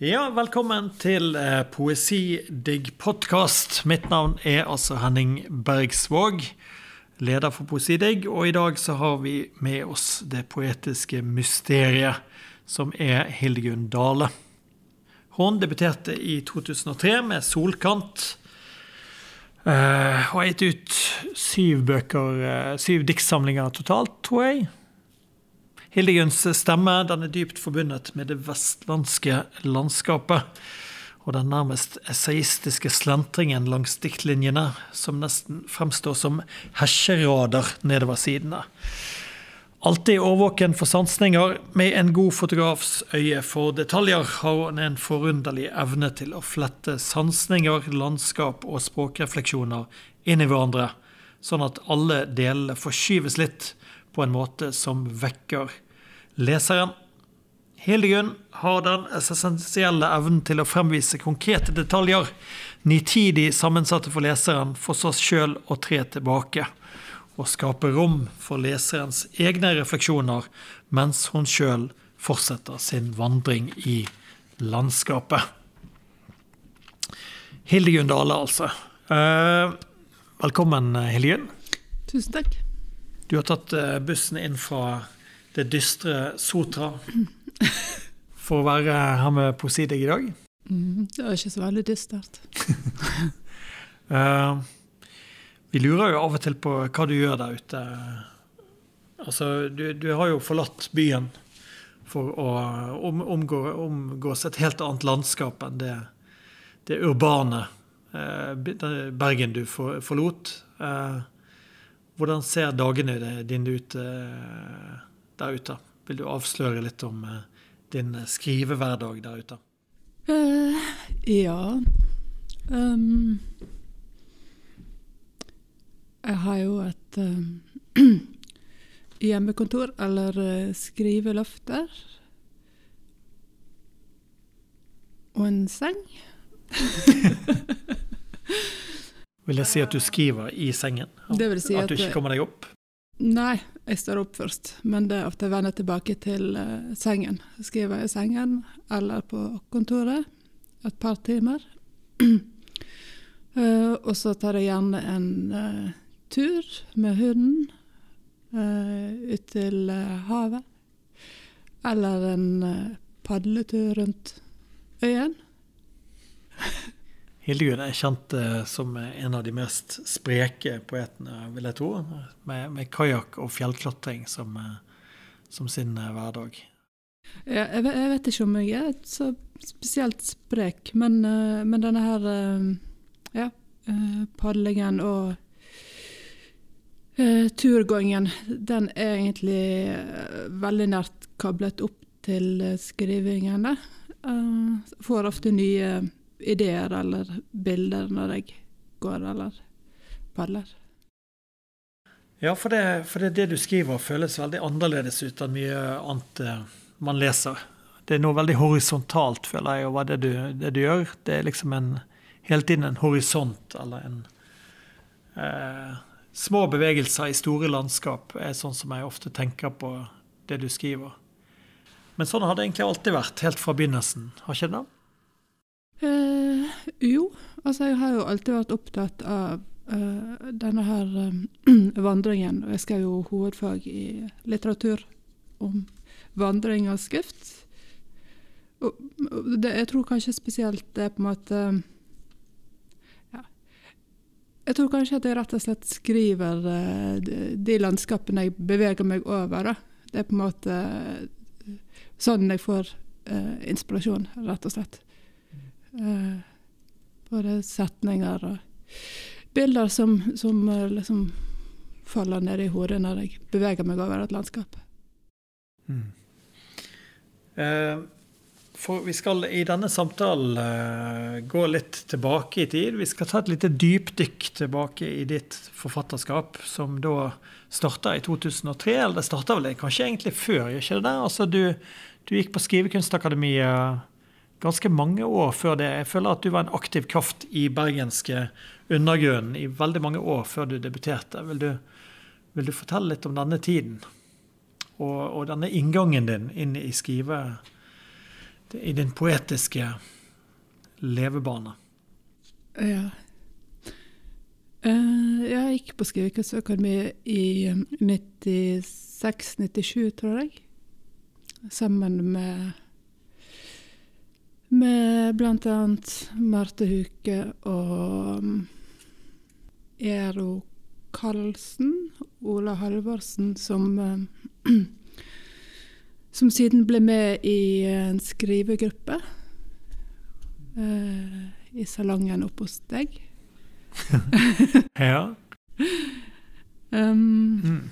Ja, velkommen til eh, Poesidigg podkast. Mitt navn er altså Henning Bergsvåg, leder for Poesidigg. Og i dag så har vi med oss det poetiske mysteriet, som er Hildegunn Dale. Hun debuterte i 2003 med 'Solkant'. Eh, og har gitt ut syv bøker, eh, syv diktsamlinger totalt, tror jeg. Hildegunns stemme den er dypt forbundet med det vestlandske landskapet. Og den nærmest essayistiske slentringen langs diktlinjene, som nesten fremstår som hesjerader nedover sidene. Alltid årvåken for sansninger, med en god fotografs øye for detaljer, har hun en forunderlig evne til å flette sansninger, landskap og språkrefleksjoner inn i hverandre, sånn at alle delene forskyves litt på en måte som vekker leseren. Hildegunn har den essensielle evnen til å fremvise konkrete detaljer, nitidig sammensatte for leseren, for så sjøl å tre tilbake og skape rom for leserens egne refleksjoner, mens hun sjøl fortsetter sin vandring i landskapet. Hildegunn Dale, altså. Eh, velkommen, Hildegunn. Tusen takk. Du har tatt eh, bussen inn fra det dystre Sotra for å være her med Poesidig i dag. Mm, det var ikke så veldig dystert. uh, vi lurer jo av og til på hva du gjør der ute. Altså, du, du har jo forlatt byen for å om, omgå, omgås et helt annet landskap enn det, det urbane uh, Bergen du for, forlot. Uh, hvordan ser dagene dine ut eh, der ute? Vil du avsløre litt om eh, din skrivehverdag der ute? Uh, ja. Um, jeg har jo et um, hjemmekontor, eller uh, skrivelofter. Og en seng. vil jeg si at du skriver i sengen? Det vil si at, at du ikke kommer deg opp? Nei, jeg står opp først. Men det er ofte jeg vender tilbake til uh, sengen. Skriver i sengen eller på kontoret et par timer. uh, og så tar jeg gjerne en uh, tur med hunden ut til havet. Eller en padletur rundt øyen. Hildegunn er kjent eh, som en av de mest spreke poetene, vil jeg tro. Med, med kajakk og fjellklatring som, som sin hverdag. Ja, jeg, jeg, vet ikke om jeg er så spesielt sprek, men, men denne her ja, padlingen og uh, turgåingen, den er egentlig veldig nært koblet opp til skrivingene. Uh, får ofte nye ideer eller bilder når jeg går eller padler. Ja, for det, for det, det du skriver føles veldig annerledes ut enn mye annet man leser. Det er noe veldig horisontalt, føler jeg, over det du, det du gjør. Det er liksom en, hele tiden en horisont, eller en eh, Små bevegelser i store landskap er sånn som jeg ofte tenker på det du skriver. Men sånn har det egentlig alltid vært, helt fra begynnelsen, har ikke det? Uh, altså jeg har jo alltid vært opptatt av uh, denne her um, vandringen. Og jeg skal jo hovedfag i litteratur om vandring og skrift. Og det, jeg tror kanskje spesielt det er på en måte ja. Jeg tror kanskje at jeg rett og slett skriver uh, de, de, landskapene jeg beveger meg over. Da. Det er på en måte sånn jeg får inspirasjon, rett og slett. Uh, både setninger og bilder som, som uh, liksom faller ned i hodet når jeg beveger meg over et landskap. Mm. Uh, for vi skal i denne samtalen gå litt tilbake i tid. Vi skal ta et lite dypdykk tilbake i ditt forfatterskap, som da starta i 2003. Eller det starta vel kanskje egentlig før, gjør ikke det? Altså, du, du gikk på Skrivekunstakademiet ganske mange år før det. Jeg føler at du var en aktiv kraft i bergenske undergrunnen i veldig mange år før du debuterte. Vil du, vil du fortelle litt om denne tiden? Og, og, denne inngangen din inn i skrive, i din poetiske levebane? Ja. Eh, jeg gikk på Skrivekunstakademi i 96-97, tror jeg. Sammen med med annet Marte Huke og um, Ero Karlsen, Ola Halvorsen, som um, som siden ble med i en skrivegruppe uh, i salongen oppe hos deg. ja. Um, Mm.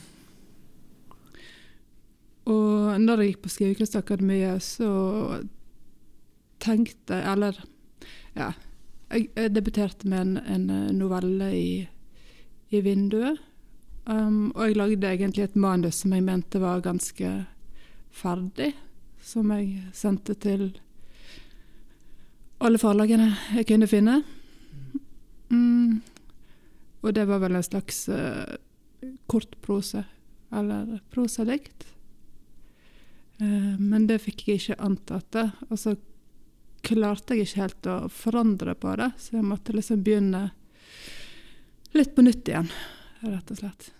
Og når jeg gikk på Skrivekunstakademiet, så tenkte Eller, ja. Jeg, debuterte med en, en eh, novelle i, i vinduet. Um, og jeg lagde egentlig et manus som jeg mente var ganske ferdig. Som jeg sendte til alle forlagene jeg kunne finne. Mm. Og det var vel en slags uh, kortprose, eller prosadikt. Uh, men det fikk jeg ikke antatt. Og så klarte jeg ikke helt å forandre på det, så jeg måtte liksom begynne litt på nytt igjen, rett og slett.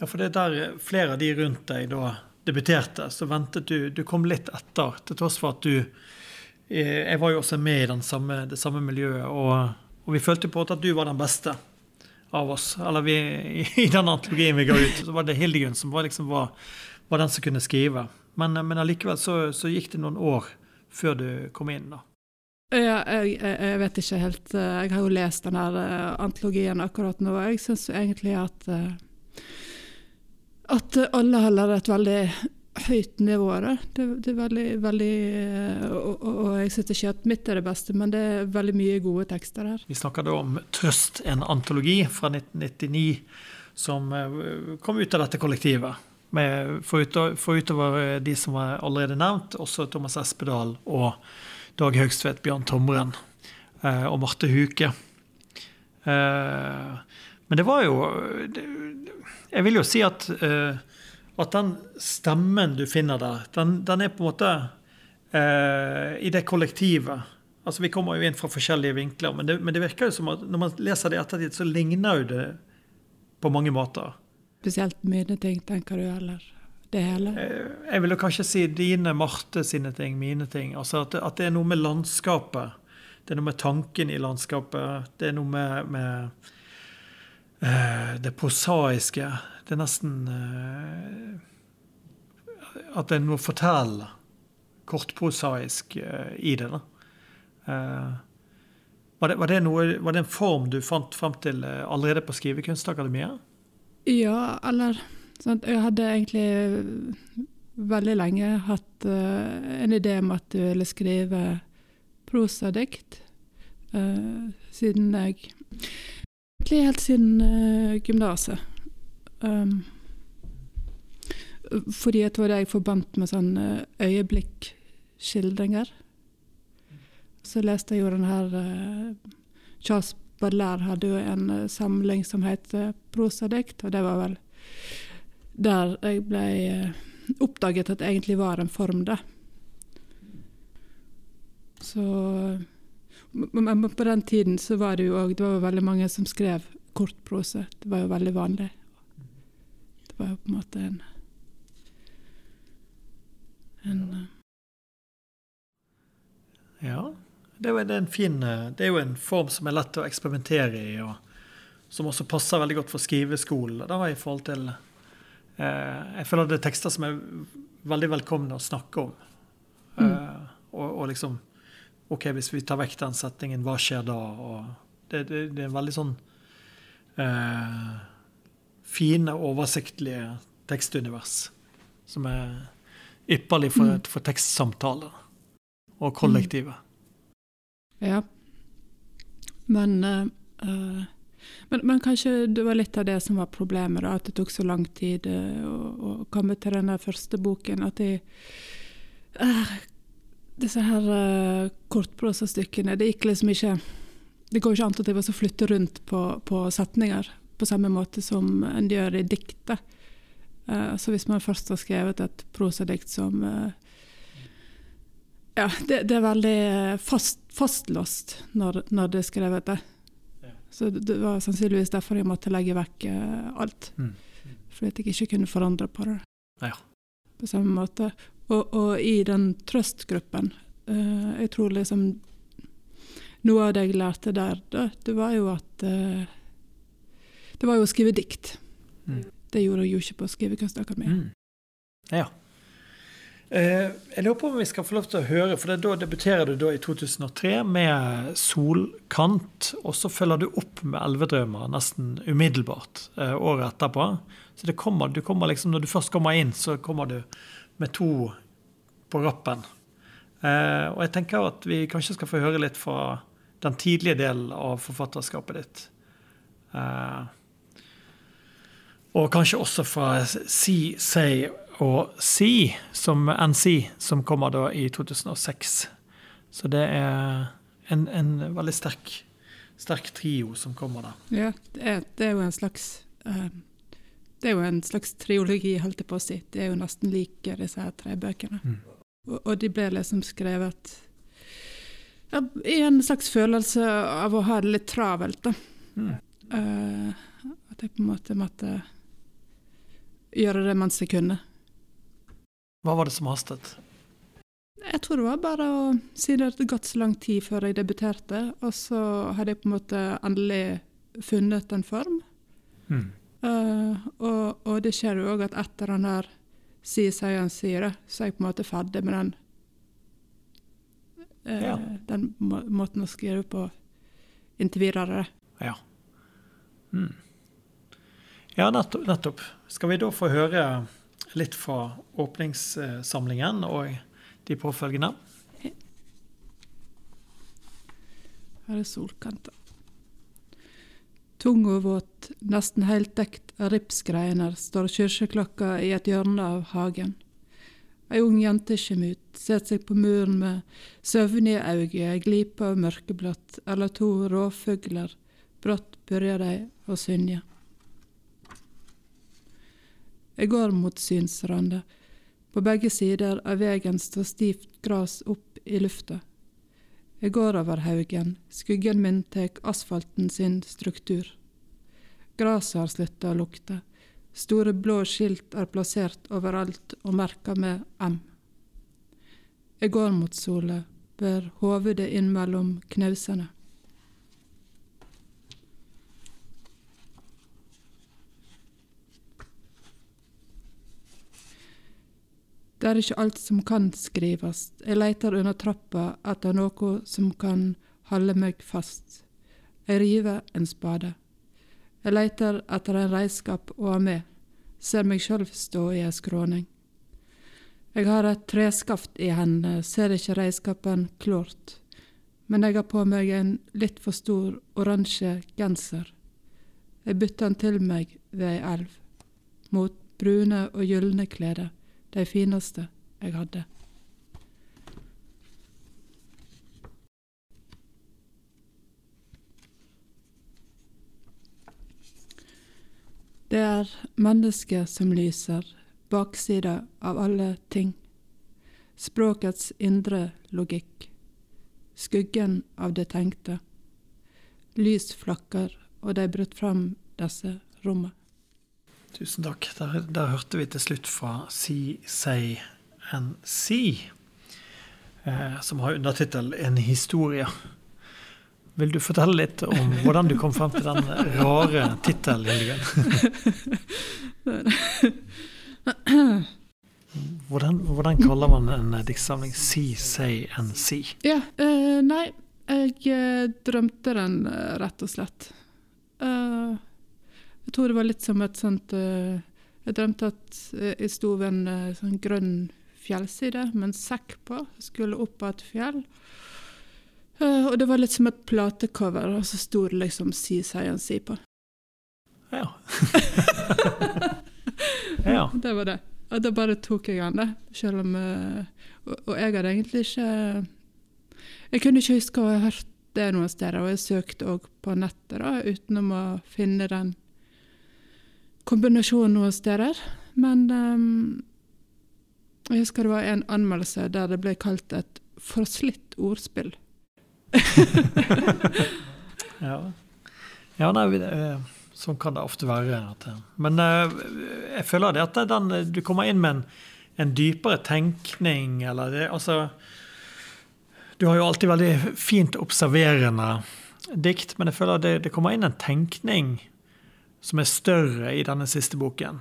Ja, for det er der flere av de rundt deg da debuterte, så ventet du Du kom litt etter, til tross for at du eh, Jeg var jo også med i samme, det samme miljøet, og, og vi følte på at du var den beste av oss. Eller vi, i den antologien vi ga ut, så var det Hildegunn som var, liksom var, var den som kunne skrive. Men, men allikevel så, så gikk det noen år før du kom inn, da. Ja, jeg, jeg, vet ikke helt eh, Jeg har jo lest den her eh, antologien akkurat nå, jeg syns egentlig at eh, at alle holder et veldig høyt nivå. da. Det, det er veldig, veldig og, og, jeg syns ikke at mitt er det beste, men det er veldig mye gode tekster her. Vi snakker da om Trøst, en antologi fra 1999 som kom ut av dette kollektivet. Med, Forutover for utover de som var allerede nevnt, også Thomas Espedal og Dag Høgstvedt, Bjørn Tomren eh, og Marte Huke. Eh, men det var jo det, Jeg vil jo si at, eh, at den stemmen du finner der, den, den er på en måte eh, i det kollektivet. Altså Vi kommer jo inn fra forskjellige vinkler, men det, men det virker jo som at når man leser det i ettertid, så ligner jo det på mange måter. Spesielt mine ting, tenker du, eller det hele? Eh, Jeg vil jo kanskje si dine, Marte sine ting, mine ting. Altså at at det er noe med landskapet. Det er noe med tanken i landskapet. Det er noe med, med uh, det prosaiske. Det er nesten uh, At det er noe å fortelle. Kortprosaisk uh, i det. da. Var det, var, det noe, var det en form du fant frem til allerede på Skrivekunstakademiet? Ja, eller sant, Jeg hadde egentlig veldig lenge hatt uh, en idé om at jeg ville skrive prosadikt. Uh, siden jeg Egentlig helt siden uh, gymnaset. Um, fordi jeg tror det jeg forbandt med sånn øyeblikkskildringer. Så leste jeg jo den her Charles Baudelaire hadde jo en uh, samling som het uh, prosadikt, og det var vel der jeg ble oppdaget at det egentlig var en form, da. Så men på den tiden så var det jo òg Det var jo veldig mange som skrev kortprose. Det var jo veldig vanlig. Det var jo på en måte en en Ja. Det er, en fin, det er jo en form som er lett å eksperimentere i, og som også passer veldig godt for skriveskolen. Da, i forhold til eh, Jeg føler det er tekster som er veldig velkomne å snakke om. Mm. Eh, og, og, liksom OK, hvis vi tar vekk den setningen, hva skjer da? Det, det, det er veldig sånn eh, fine, oversiktlige tekstunivers som er ypperlig for, mm. for tekstsamtaler og kollektivet. Ja. Men, uh, men, men, kanskje det var litt av det som var problemet, da, at det tok så lang tid uh, å, å, komme til denne første boken. At de, uh, disse her uh, kortprosastykkene Det gikk liksom ikke Det går ikke an at jeg var så flytte rundt på, på setninger på samme måte som en gjør i diktet. så hvis man først har skrevet et prosadikt som Ja, det, det er veldig fast, fastlåst når, når det er skrevet der. Ja. Så det, det var sannsynligvis derfor jeg måtte legge vekk eh, alt. Mm. Fordi at jeg ikke kunne forandre på det. Ja. På samme måte. Og, og i den trøstgruppen uh, Jeg tror liksom Noe av det jeg lærte der, da, det var jo at uh, Det var jo å skrive dikt. Mm. Det gjorde jeg jo ikke på Skrivekunstakademiet. Mm. Ja. Eh, jeg lurer på om vi skal få lov til å høre, for da debuterer du da i 2003 med 'Solkant', og så følger du opp med 'Elvedrømmer' nesten umiddelbart eh, året etterpå. Så det kommer, du kommer liksom, når du først kommer inn, så kommer du med to på rappen. Eh, og jeg tenker at vi kanskje skal få høre litt fra den tidlige delen av forfatterskapet ditt. Eh, og kanskje også fra Si, Say og Si, som NC, som kommer da i 2006. Så det er en, en veldig sterk, sterk trio som kommer da. Ja, det er, det er jo en slags uh, Det er jo en slags triologi, holdt jeg på å si. Det er jo nesten like disse her tre bøkene. Mm. Og, og de ble liksom skrevet ja, i en slags følelse av å ha det litt travelt, da. Mm. Uh, at jeg på en måte måtte gjøre det mens jeg kunne. Hva var det som hastet? Jeg tror det var bare å si det hadde gått så lang tid før jeg debuterte, og så hadde jeg på en måte endelig funnet en form. Mm. Uh, og, og det skjer jo òg at etter han der sier seg han sier det, så er jeg på en måte ferdig med den uh, Ja. Den må, måten å skrive på inntil videre. Ja. Mm. Ja, nettopp, nettopp. Skal vi da få høre litt fra åpningssamlingen og de påfølgende? Her er solkanter. Tung og våt, nesten helt dekt av ripsgreiner, står kirkeklokka i et hjørne av hagen. Ei ung jente kommer ut, setter seg på muren med søvnige øyne, ei glipe av mørkeblått, eller to rovfugler, brått begynner de å synje. Jeg går mot synsranda. På begge sider av vegen står stivt gras opp i lufta. Jeg går over haugen, skuggen min tek asfalten sin struktur. Graset har slutta å lukte, store blå skilt er plassert overalt og merka med M. Jeg går mot sola, bør hovedet inn mellom knausane. Det er ikke alt som kan skrives. Jeg leiter under trappa etter noe som kan holde meg fast. Jeg river en spade. Jeg leiter etter en redskap å ha med. Ser meg sjøl stå i ei skråning. Jeg har et treskaft i hendene, ser ikke redskapen klart. Men jeg har på meg en litt for stor oransje genser. Jeg bytter den til meg ved ei elv. Mot brune og gylne klede de fineste jeg hadde. Det er mennesket som lyser, baksida av alle ting. Språkets indre logikk. Skuggen av det tenkte. Lys flakker, og de brøt fram disse rommene. Tusen takk. Der, der hørte vi til slutt fra Si, Say and See, eh, som har undertittel 'En historie'. Vil du fortelle litt om hvordan du kom frem til den rare tittelen? Hvordan, hvordan kaller man en diktsamling 'See, Say and See'? Ja, eh, nei, jeg drømte den, eh, rett og slett. Eh, jeg tror det var litt som et sånt eh, Jeg drømte at eh, jeg sto ved en eh, sånn grønn fjellside med en sekk på. Skulle opp av et fjell. Og det var litt som et platecover, og så sto det liksom 'Si, seieren si' på. Ja. ja. Det var det. Og da bare tok jeg den, det. Selv om og, og jeg hadde egentlig ikke Jeg kunne ikke huske å ha hørt det noen steder, og jeg søkte òg på nettet da, utenom å finne den kombinasjonen noen steder. Men um, jeg husker det var en anmeldelse der det ble kalt et forslitt ordspill. Ja, ja nei, eh, sånn kan det ofte være. Eh, men eh, jeg føler det at den, du kommer inn med en, en dypere tenkning, eller det, altså Du har jo alltid veldig fint observerende dikt, men jeg føler det, det kommer inn en tenkning som er større i denne siste boken.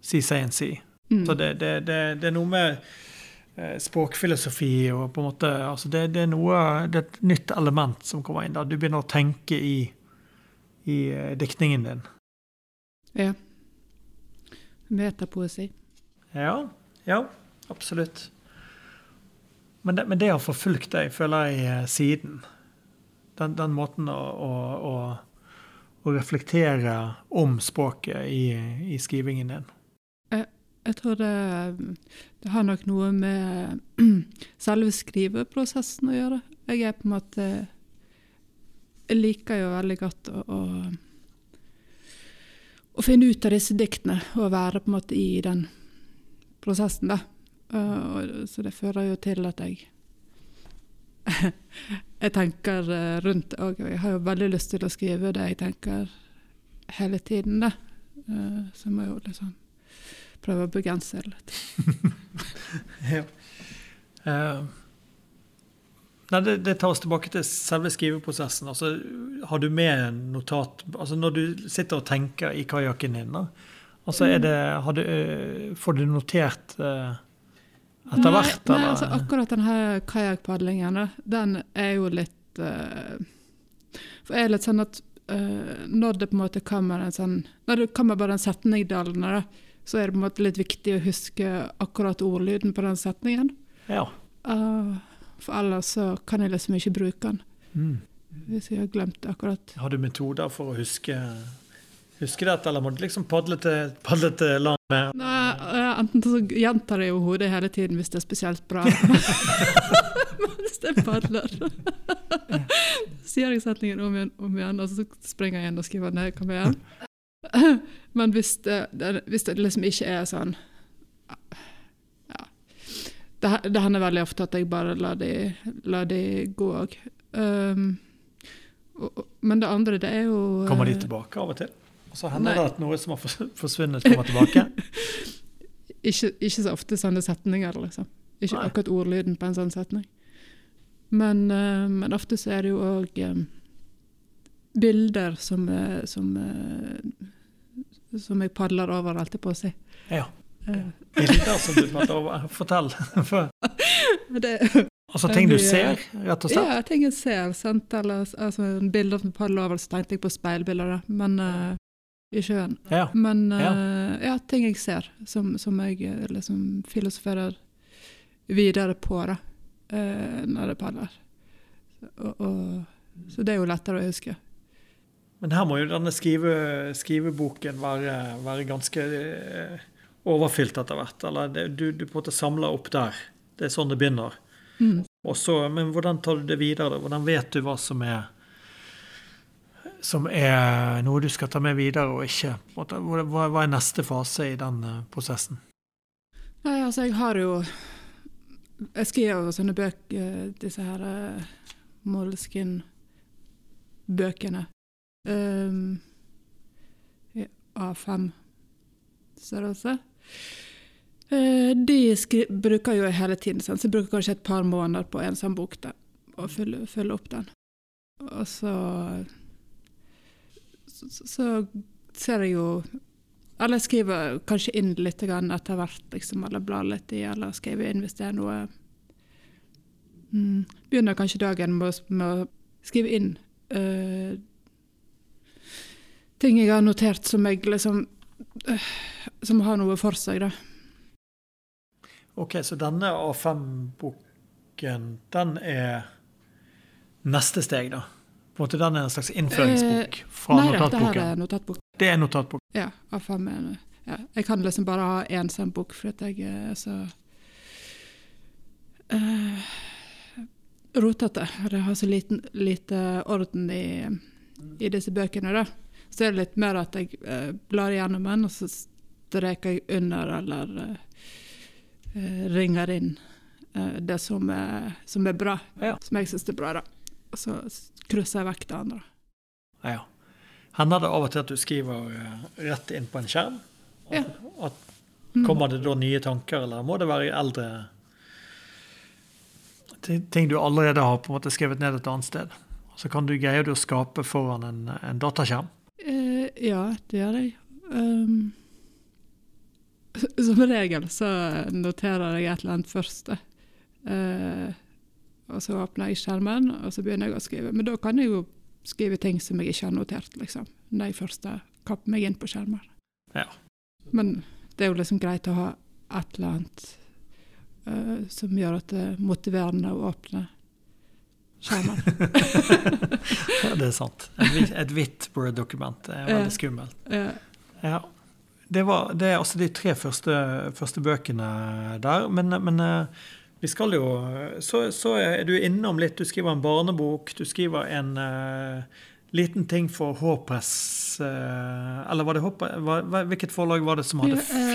Si, say and. Mm. Så det, det, det, det er noe med eh, språkfilosofi og på en måte altså det, det, er noe, det er et nytt element som kommer inn. da. Du begynner å tenke i, i eh, diktningen din. Ja. Metapoesi. Ja, ja, absolutt. Men det, men det har forfulgt deg, føler jeg, eh, siden. Den, den måten å, å, å, å reflektere om språket i, i skrivingen din. Jeg tror det, det har nok noe med selve skriveprosessen å gjøre. Jeg er på en måte Jeg liker jo veldig godt å, å, å finne ut av disse diktene og være på en måte i den prosessen, da. Uh, og, så det fører jo til at jeg Jeg tenker eh, rundt òg, jeg har jo veldig lyst til å skrive det jeg tenker hele tiden, da. Uh, så må jeg jo liksom prøve å begrense det litt. Ja. Uh, nei, det, det tar oss tilbake til selve skriveprosessen. Altså, har du med notat altså Når du sitter og tenker i kajakken din, da, altså er det, har du, eh, får du notert eh, etter hvert? Nei, nei altså, akkurat denne kajakkpadlingen, den er jo litt uh, For jeg er litt sånn at uh, når det på en måte kommer en sånn Når det kommer bare en setning i da, så er det på en måte litt viktig å huske akkurat ordlyden på den setningen. ja. Uh, for ellers så kan jeg liksom ikke bruke den, Mm. hvis jeg har glemt akkurat Har du metoder for å huske, huske at eller måtte du liksom padle til, padle til land med Nei, Enten så gjentar jeg jo hodet hele tiden hvis det er spesielt bra. Mens jeg padler. Sier jeg setningen om igjen, om igjen, og så springer jeg inn og skriver ned kom igjen. Men hvis det, det, hvis det liksom ikke er sånn ja. Det, det hender veldig ofte at jeg bare lar de, lar de gå òg. Um, men det andre, det er jo Kommer de eh, tilbake av og til? Og så hender Nei. det at noe som har forsvunnet, kommer tilbake? ikke, ikke så ofte sånne setninger, liksom. Ikke Nei. akkurat ordlyden på en sånn setning. Men, uh, men ofte så er det jo òg bilder som, uh, som, uh, som jeg padler over, alltid på å si. Ja. Eh, Bilder som du måtte over. Fortell. For- det, Altså ting du ser, rett og slett? ja, ting jeg ser, sant? Eller altså, bilder som padler over, så tenkte jeg på speilbilder. Men eh, i sjøen. Ja. Men Ja. eh, ja, ting jeg ser, som, som jeg eh, liksom filosoferer videre på, da, uh, når jeg padler. Og, og, så det er jo lettere å huske. Men her må jo denne skrive, skriveboken være, være ganske overfylt etter hvert. Eller det, du, du på en måte samler opp der. Det er sånn det begynner. Mm. Og så, men hvordan tar du det videre? Hvordan vet du hva som er som er noe du skal ta med videre og ikke? Hva, er neste fase i den eh, prosessen? Nei, altså, jeg har jo Jeg skriver jo sånne bøker, disse her uh, Moleskin-bøkene. Um, A5-størrelse. også? de bruker jo hele tiden, så jeg bruker kanskje et par måneder på en sånn bok da, og følger fylle opp den. Og så, så ser jeg jo Eller skriver kanskje inn litt etter hvert, liksom, eller blar litt i, eller skriver inn hvis det er noe mm, Begynner kanskje dagen med, med å skrive inn uh, ting jeg har notert som jeg liksom uh, Som har noe for seg, da. Ok, så denne A5-boken, den er neste steg, da? På en måte Den er en slags innføringsbok fra Nei da, det her er notatbok. Det er notatbok. Ja, A5 er ja. Jeg kan liksom bare ha én sånn bok, for at jeg er så uh, rotete. Jeg har så liten, lite orden i, i disse bøkene, da. Så er det litt mer at jeg uh, blar igjennom den, og så streker jeg under eller eh, eh, ringer inn eh, det som er, som er bra, Ja. som jeg syns er bra, da. Og så krysser jeg vekk det andre. Ja. Hender det av og til at du skriver eh, rett inn på en skjerm? Ja. At, Mm. kommer det da nye tanker, eller må det være eldre ting du allerede har på en måte skrevet ned et annet sted? Så kan du greie å skape foran en, en dataskjerm. Eh, ja, det gjør jeg. Um, som regel så noterer jeg et eller annet først. Eh, og så åpner jeg skjermen, og så begynner jeg å skrive. Men da kan jeg jo skrive ting som jeg ikke har notert, liksom. Når jeg først kapper meg inn på skjermer. Ja. Men det er jo liksom greit å ha et eller annet uh, som gjør at det er motiverende å åpne skjermen. Ja, det er sant. Et, hvitt- Word-dokument er veldig skummelt. Ja. Ja. Det, var, det er altså de tre første, første bøkene der. Men, men eh, vi skal jo så, så er du innom litt. Du skriver en barnebok. Du skriver en uh, liten ting for H-press. eh, eller var det H hva, hva- Hvilket forlag var det som hadde eh,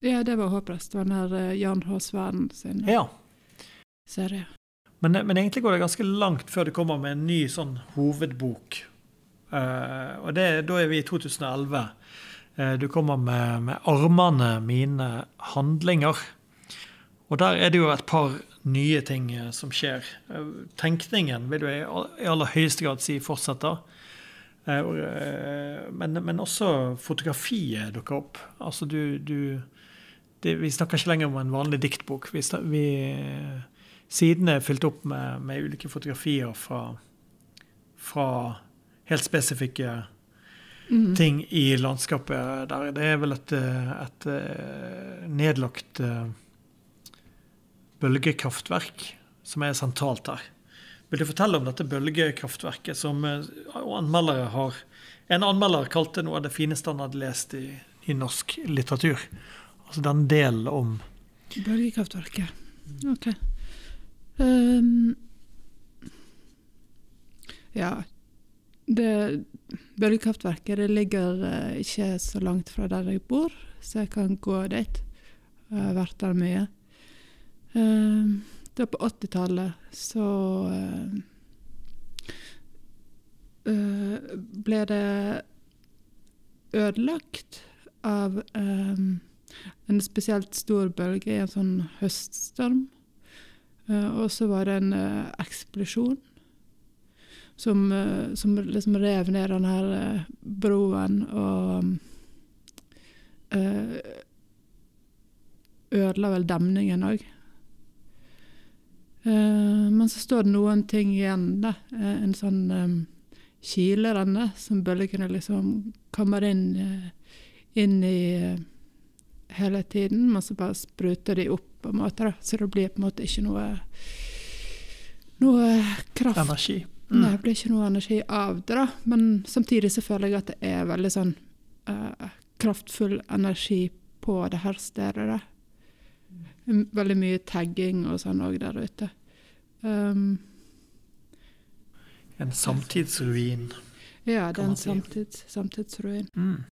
ja, det var Håpes. Det var den eh, Jan H. Svern sin Ja. serie. Men, men egentlig går det ganske langt før du kommer med en ny sånn hovedbok. Uh, og det, da er vi i 2011. Eh, du kommer med, med 'Armene mine handlinger'. Og der er det jo et par nye ting eh, som skjer. Eh, tenkningen vil du i aller høyeste grad si fortsetter. Eh, men, men også fotografiet dukker opp. Altså du, du det, Vi snakker ikke lenger om en vanlig diktbok. Vi, vi, sidene er fylt opp med, med ulike fotografier fra, fra helt spesifikke Mm. ting i landskapet der. Det er vel et, et nedlagt bølgekraftverk som er sentralt her. Vil du fortelle om dette bølgekraftverket som eh, anmeldere har En anmelder kalte noe av det fineste han hadde lest i, i norsk litteratur. Altså den delen om Bølgekraftverket. OK. Um, ja. Det Bølgekraftverket det ligger eh, ikke så langt fra der jeg bor, så jeg kan gå dit. Jeg har vært der mye. Um, da på 80-tallet så eh, eh, ble det ødelagt av um, en spesielt stor bølge i en sånn høststorm. Eh, og så var det en eh, eksplosjon som, eh, som liksom rev ned den her eh, broen og eh, ødela vel demningen òg. Men så står det noen ting igjen, da. Eh, en sånn um, kilerenne som bølgene liksom kommer inn, eh, inn i eh, hele tiden, men så bare spruter de opp på en måte, da. Så det blir på en måte ikke noe noe kraft. energi. Nei, det blir ikke noe energi av det, da. Men samtidig så føler jeg at det er veldig sånn uh, kraftfull energi på det her stedet, da. Veldig mye tagging og sånn òg der ute. Um, En samtidsruin. ja, det er en samtids, samtidsruin. Mm.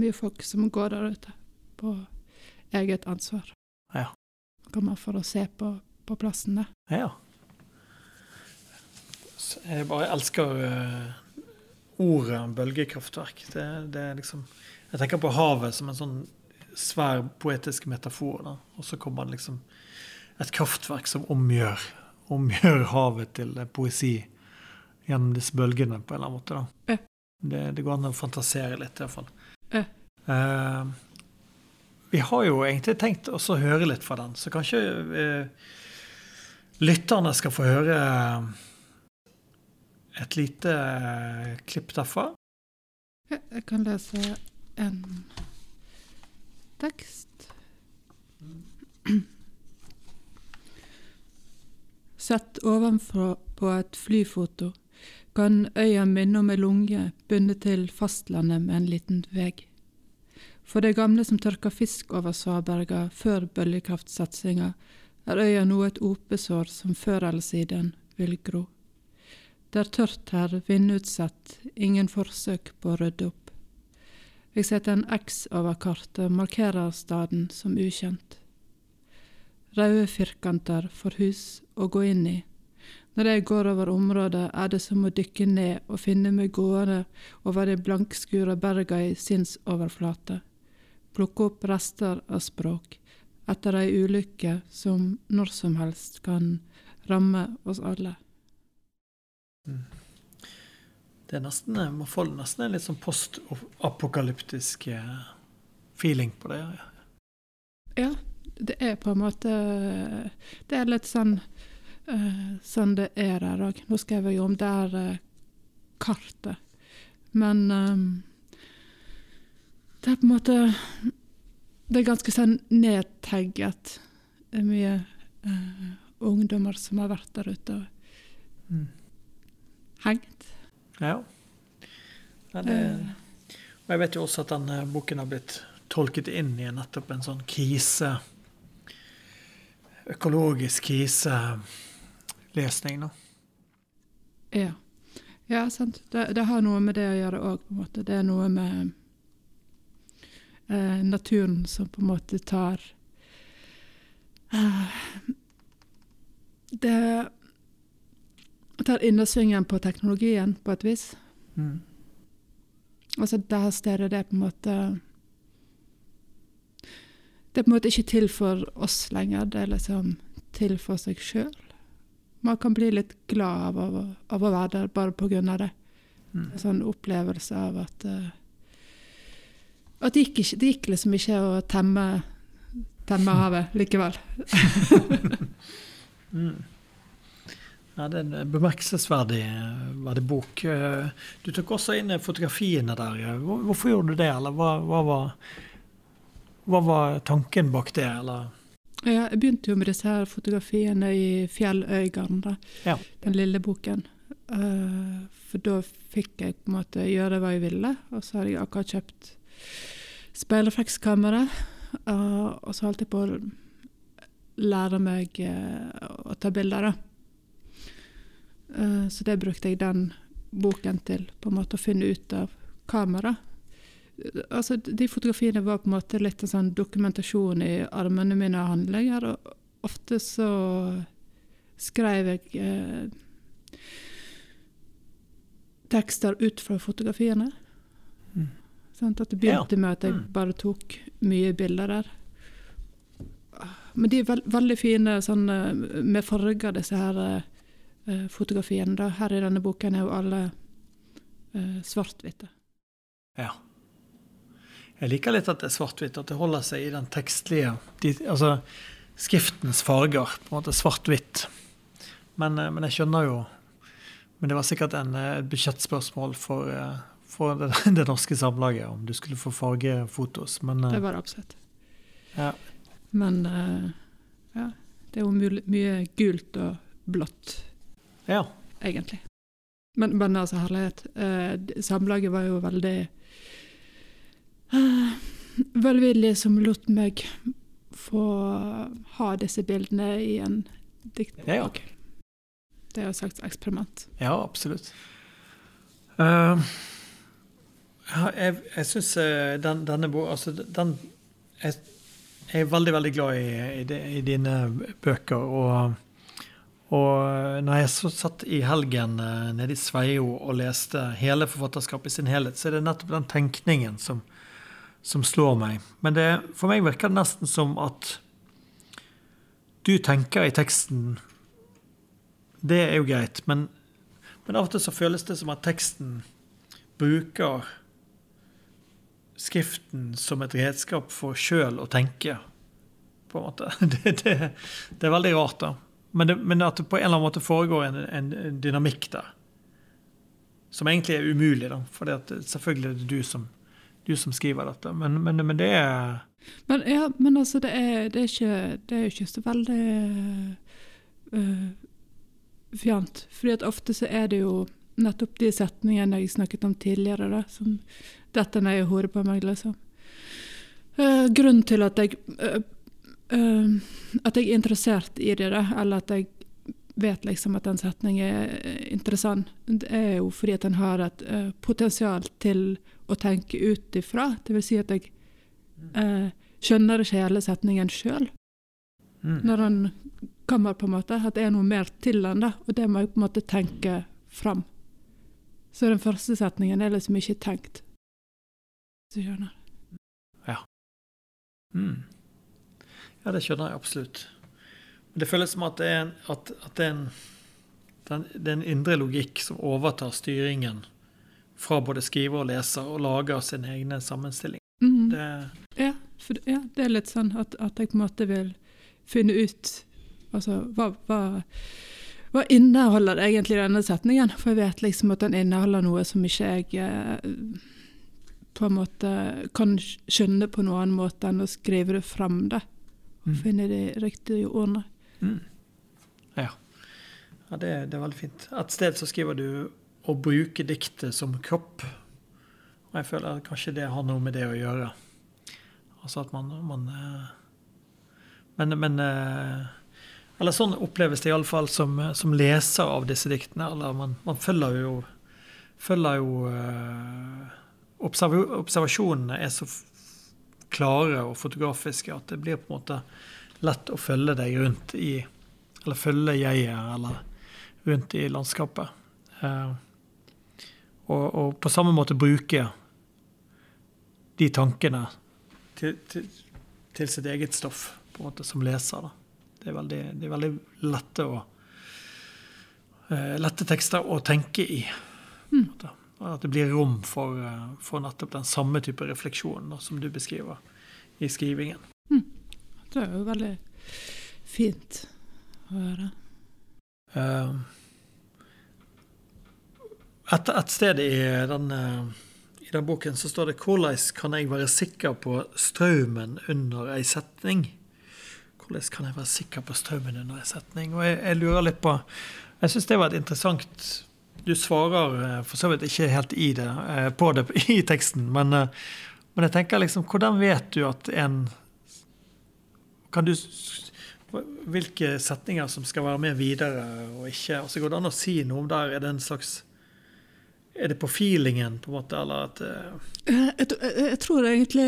Mye folk som går der ute på eget ansvar. Ja. Kommer for å se på, på plassen, der. Ja. Jeg bare elsker eh, ordet bølgekraftverk. Det, det er liksom Jeg tenker på havet som en sånn svær poetisk metafor. Da. Og så kommer det liksom et kraftverk som omgjør, omgjør havet til eh, poesi gjennom disse bølgene på en eller annen måte. Da. Ja. Det, det går an å fantasere litt, iallfall. Ja. Uh, vi har jo egentlig tenkt å høre litt fra den, så kanskje eh, lytterne skal få høre et lite eh, klipp derfra. Jeg kan lese en tekst. Sett ovenfra på et flyfoto kan øya minne om ei lunge bundet til fastlandet med en liten vegg. For de gamle som tørka fisk over svaberga før bølgekraftsatsinga, er øya nå et opesår som før eller siden vil gro. Det er tørt her, vindutsatt, ingen forsøk på å rydde opp. Jeg setter en X over kartet og markerer staden som ukjent. røde firkanter for hus å gå inn i. Når jeg går over området, er det som å dykke ned og finne meg gående over de blankskura berga i sinnsoverflate. Plukke opp rester av språk, etter ei ulykke som når som helst kan ramme oss alle. Mm. Det er nesten, Man får nesten en litt sånn postapokalyptisk eh, feeling på det. Ja, det er på en måte Det er litt sånn sånn det er der òg. Nå skrev jeg jo om er uh, kartet. Men det er på en måte Det er ganske sånn nedtegget. Det er mye uh, ungdommer som har vært der ute og mm. hengt. Ja. ja det, og jeg vet jo også at denne boken har blitt tolket inn i nettopp en sånn krise Økologisk kriselesning, da. Ja. Ja, sant. Det, det, har noe med det å gjøre òg, på en måte. Det er noe med eh, naturen som på en måte tar eh, Det tar innersvingen på teknologien, på et vis. Mm. Altså, det her stedet, det er på en måte det er på en måte ikke til for oss lenger, det er liksom til for seg sjøl. Man kan bli litt glad av å, av å være der bare på grunn av det. Mm. En sånn opplevelse av at uh, At det gikk, ikke, det gikk liksom ikke å temme, temme havet likevel. mm. Ja, Det er en bemerkelsesverdig bok. Eh, du tok også inn fotografiene der. Hvorfor gjorde du det, eller hva, hva var hva var tanken bak det, eller? Jeg begynte jo med disse her fotografiene i 'Fjelløygarden', ja. den lille boken. For da fikk jeg på en måte gjøre hva jeg ville, og så har jeg akkurat kjøpt speilreflekskamera. Og så holdt jeg på å lære meg å ta bilder, da. Så det brukte jeg den boken til, på en måte å finne ut av kamera altså, De fotografiene var på en måte litt en sånn dokumentasjon i armene mine av handlinger. Og ofte så skrev jeg eh, tekster ut fra fotografiene. Mm. Sånn, at det begynte med at jeg mm. bare tok mye bilder der. Men de er veld, veldig fine sånn, med farger, disse her eh, fotografiene. Da. Her i denne boken er jo alle eh, svart-hvite. Ja. Jeg liker litt at det er svart-hvitt, at det holder seg i den tekstlige de, Altså skriftens farger. På en måte svart-hvitt. Men, eh, men, jeg skjønner jo Men det var sikkert en, eh, et budsjettspørsmål for, eh, for det, det, norske samlaget om du skulle få fargefotos. Men, det var det absolutt. Ja. Men ja, det er jo mye gult og blått, ja. egentlig. Men, men altså, herlighet. Samlaget var jo veldig eh, velvillig som lot meg få ha disse bildene i en diktbok. Ja, ja. Det er jo et slags eksperiment. Ja, absolutt. Uh, jeg jeg syns uh, den, denne boka altså, den, jeg, jeg, er veldig, veldig glad i, i, de, i dine bøker. og og når jeg så satt i helgen nede i Sveio og leste hele forfatterskapet i sin helhet, så er det nettopp den tenkningen som, som slår meg. Men det, for meg virker det nesten som at du tenker i teksten Det er jo greit, men, men av og til så føles det som at teksten bruker skriften som et redskap for sjøl å tenke, på en måte. Det, det, det er veldig rart, da. Men, det, men, at det på en eller annen måte foregår en, en, dynamikk der. Som egentlig er umulig, da. For selvfølgelig er det du som du som skriver dette. Men, men, men det er men, ja, men altså, det er, det er, ikke, det er ikke så veldig uh, fjernt. Fordi at ofte så er det jo nettopp de setningene jeg snakket om tidligere, da, som detter ned i hodet på meg, liksom. Uh, grunnen til at jeg uh, At jeg er interessert i det, da, eller at jeg vet liksom at en setning er interessant, det er jo fordi at den har et potensial til å tenke ut ifra. Det vil si at jeg uh, skjønner ikke hele setningen sjøl. Mm. Når den kommer, på en måte. At det er noe mer til den, da. Og det må jeg på en måte tenke fram. Så den første setningen er liksom ikke tenkt. Så du skjønner. Mm. Ja, det skjønner jeg absolutt. Det føles som at det er en, at, at det er en, den, det er en indre logikk som overtar styringen fra både skriver og leser, og lager sin egne sammenstilling. Mm. Det, Ja, for, ja, det er litt sånn at, at jeg på en måte vil finne ut Altså, hva, hva, hva inneholder egentlig denne setningen? For jeg vet liksom at den inneholder noe som ikke jeg eh, på en måte kan skjønne på noen annen måte enn å skrive det fram, da. Mm. Finne de riktige ordene. mm. Ja. ja det, det er veldig fint. Et sted så skriver du 'å bruke diktet som kropp'. Og jeg føler at kanskje det har noe med det å gjøre. Altså at man, man eh, Men, men eh, Eller sånn oppleves det iallfall som, som leser av disse diktene. Eller man, man følger jo følger jo eh, observ Observasjonene er så klare og fotografiske at det blir på en måte lett å følge deg rundt i Eller følge jeget, eller rundt i landskapet. Eh, og, og på samme måte bruke de tankene til, til, til sitt eget stoff, på en måte, som leser. Da. Det er veldig, det er veldig lette, å, eh, lette tekster å tenke i. Og At det blir rom for, eh, for nettopp den samme type refleksjon som du beskriver i skrivingen. Det er jo veldig fint å høre. Eh, Et, et sted i den, eh, i den boken så står det 'Hvordan kan jeg være sikker på strømmen under ei setning?' Hvordan kan jeg være sikker på strømmen under ei setning? Og jeg, jeg lurer litt på Jeg syns det var et interessant Du svarer eh, for så vidt ikke helt i det, eh, på det i teksten, men, eh, men jeg tenker liksom Hvordan vet du at en Kan du hvilke setninger som skal være med videre og ikke. Altså Går det an å si noe om der? Er det en slags Er det på feelingen, på en måte, eller at Jeg, jeg, tror egentlig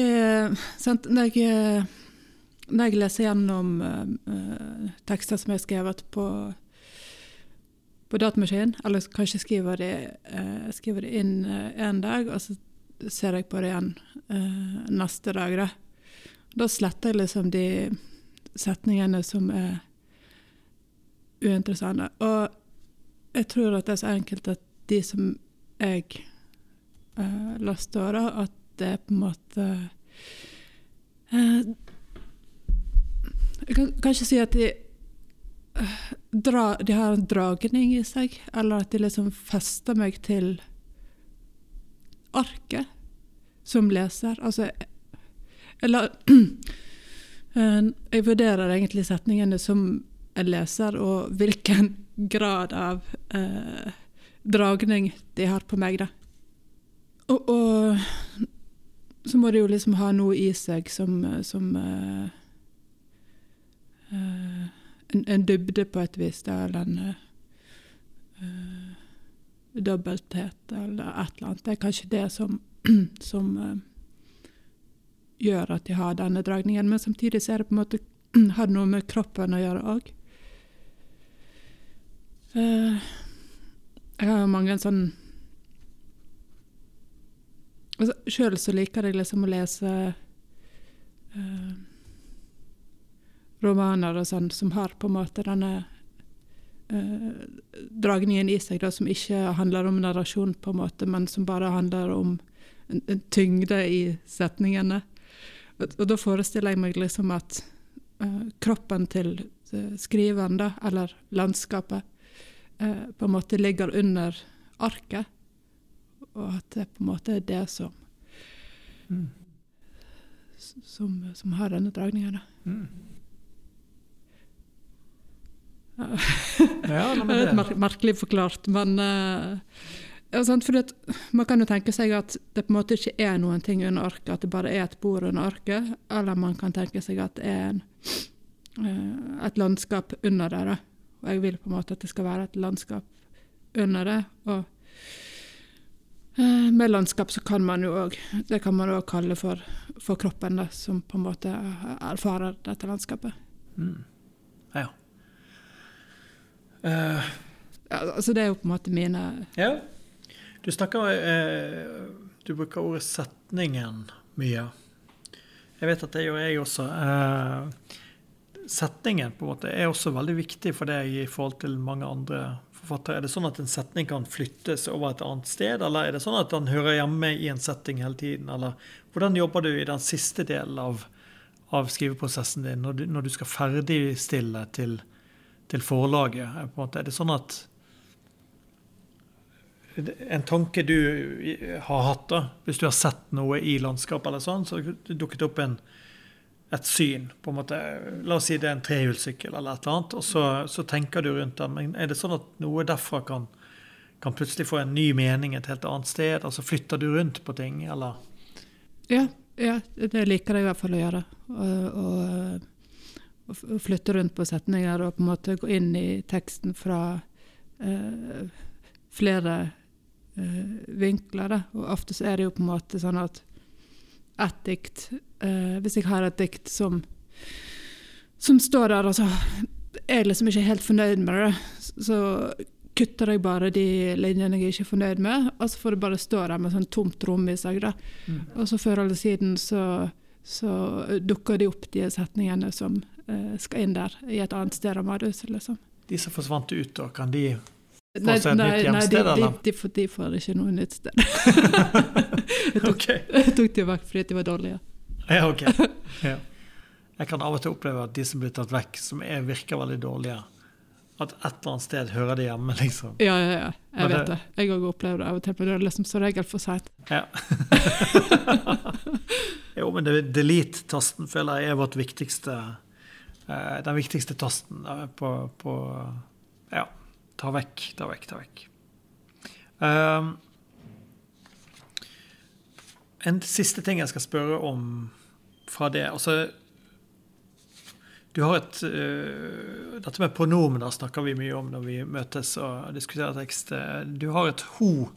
sant, når, jeg, når jeg leser gjennom eh, tekster som er skrevet på, på datamaskin, eller kanskje skriver det, eh, skriver det inn én en dag, og så ser jeg på det igjen eh, neste dag. Da. da sletter jeg liksom de setningene som er uinteressante. Og jeg tror at det er så enkelt at de som jeg uh, stå, da, at det er på en måte eh, Jeg kan ikke si at de eh, dra, De har en dragning i seg, eller at de liksom fester meg til arket som leser. Altså Eller Jeg vurderer egentlig setningene som en leser, og hvilken grad av eh, dragning de har på meg, da. Og, og så må de jo liksom ha noe i seg som, som eh, eh, en, en dybde på et vis, da, eller en eh, eh, dobbelthet, eller et eller annet. Det er kanskje det som, som uh, gjør at de har denne dragningen, men samtidig så er det på en måte har det noe med kroppen å gjøre òg. jeg har jo mange sånn altså, så liker jeg liksom å lese eh, romaner og sånn som har på en måte denne eh, dragningen i seg, da, som ikke handler om narrasjon, på en måte, men som bare handler om en, en tyngde i setningene. Og, og da forestiller jeg meg liksom at eh, kroppen til eh, skriveren, da, eller landskapet, eh, på en måte ligger under arket. Og at det på en måte er det som mm. som, som har denne dragningen. Da. Mm. Ja. Det er litt merkelig forklart, men uh, ja, sant, fordi at Man kan jo tenke seg at det på en måte ikke er noen ting under arket, at det bare er et bord under arket. Eller man kan tenke seg at det er en, uh, et landskap under det. Da. Og jeg vil på en måte at det skal være et landskap under det. Og uh, med landskap så kan man jo òg Det kan man òg kalle for, for kroppen, da, som på en måte erfarer dette landskapet. mm. Eh, Ja, altså det er jo på en måte mine ja. Du snakker uh, Du bruker ordet 'setningen' mye. Jeg vet at det gjør jeg også. Uh, setningen på en måte er også veldig viktig for deg i forhold til mange andre forfattere. Er det sånn at en setning kan flyttes over et annet sted, eller er det sånn at den hører hjemme i en setting hele tiden? Eller hvordan jobber du i den siste delen av, av skriveprosessen din, når du, når du skal ferdigstille til, til forlaget? På en måte? Er det sånn at en tanke du har hatt, da, hvis du har sett noe i landskapet, eller sånn, så har det dukket opp en, et syn. på en måte, La oss si det er en trehjulssykkel eller et eller annet, og så, så tenker du rundt den. Men er det sånn at noe derfra kan, kan plutselig få en ny mening et helt annet sted? Altså flytter du rundt på ting, eller? Ja, ja det liker jeg i hvert fall å gjøre. Og, og, flytte rundt på setninger og på en måte gå inn i teksten fra eh, flere eh, vinkler. Da. Og ofte så er det jo på en måte sånn at ett dikt eh, Hvis jeg har et dikt som, som står der, og så er jeg liksom ikke helt fornøyd med det, så kutter jeg bare de linjene jeg ikke er fornøyd med, og så får det bare stå der med sånn tomt rom i seg. Mm. Og så før eller siden så, så dukker de opp, de setningene som skal inn der, i et annet sted av Madhuset, liksom. De som forsvant ut, da, kan de Nei, nei, nei, de, de, de, får, de får ikke noe nytt sted. jeg, tok, okay. jeg tok de vekk fordi de var dårlige. Ja, ok. Ja. Jeg kan av og til oppleve at de som blir tatt vekk, som er, virker veldig dårlige, at et eller annet sted hører de hjemme, liksom. Ja, ja, ja. Jeg Men vet det- det. Jeg òg opplever det av og til, men det er liksom som regel for seint. Ja. jo, men det- delete-tasten føler jeg er vårt viktigste eh, Den viktigste tasten eh, på, på Ja, ta vekk, ta vekk, ta vekk. Um, en siste ting jeg skal spørre om fra det. Altså Du har et uh, Dette med pronomener snakker vi mye om når vi møtes og diskuterer tekst. Du har et ho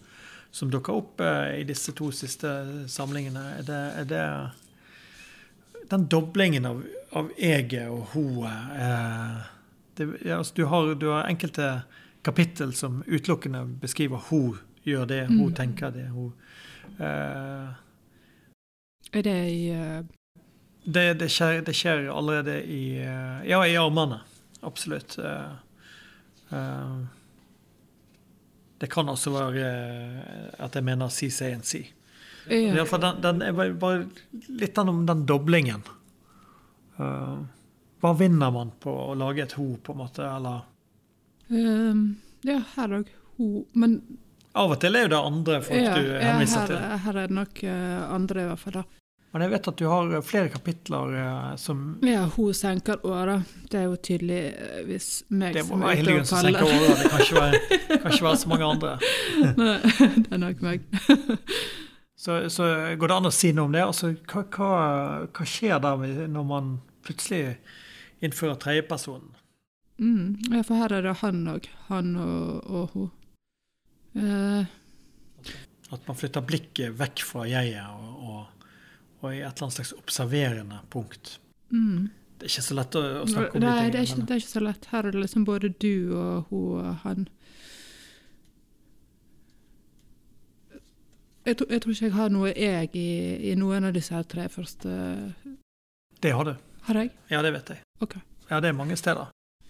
som dukker opp uh, i disse to siste samlingene. Er det, er det den doblingen av, av eget og hoet eh, ja, altså, du, har, du har enkelte kapittel som utelukkende beskriver ho gjør det, ho Mm. tenker det, hun eh, Er det i uh... det, det, skjer, det skjer allerede i uh, Ja, i armene. Absolutt. Uh, det kan også være at jeg mener. I ja. den, den er bare, bare litt om den doblingen. Eh, hva vinner man på å lage et ho, på en måte? Eller Um, ja, her òg. Ho. Men Av og til er jo det andre folk ja, du ja, henviser her, til. her er det nok uh, andre, i hvert fall. da. Men jeg vet at du har flere kapitler uh, som Ja, hun senker åra. Det er jo tydelig eh, hvis meg Det må som være er ute Hildegunn som senker kaller. åra. Det kan ikke være, kan ikke være så mange andre. Nei, det er nok meg. Så, så går det an å si noe om det? Altså, hva, hva, hva skjer der når man plutselig innfører tredjepersonen? Mm, ja, for her er det han òg. Han og, og hun. Eh, At man flytter blikket vekk fra jeget og, og, og i et eller annet slags observerende punkt. mm. Det er ikke så lett å, å snakke om Nei, de det tingene. ikke, det er ikke så lett. Her er det liksom både du og hun og han. Jeg, tror- jeg tror ikke jeg har noe jeg i, i noen av disse tre første. Det har du. Har jeg? Ja, det vet jeg. Ok. Ja, det er mange steder.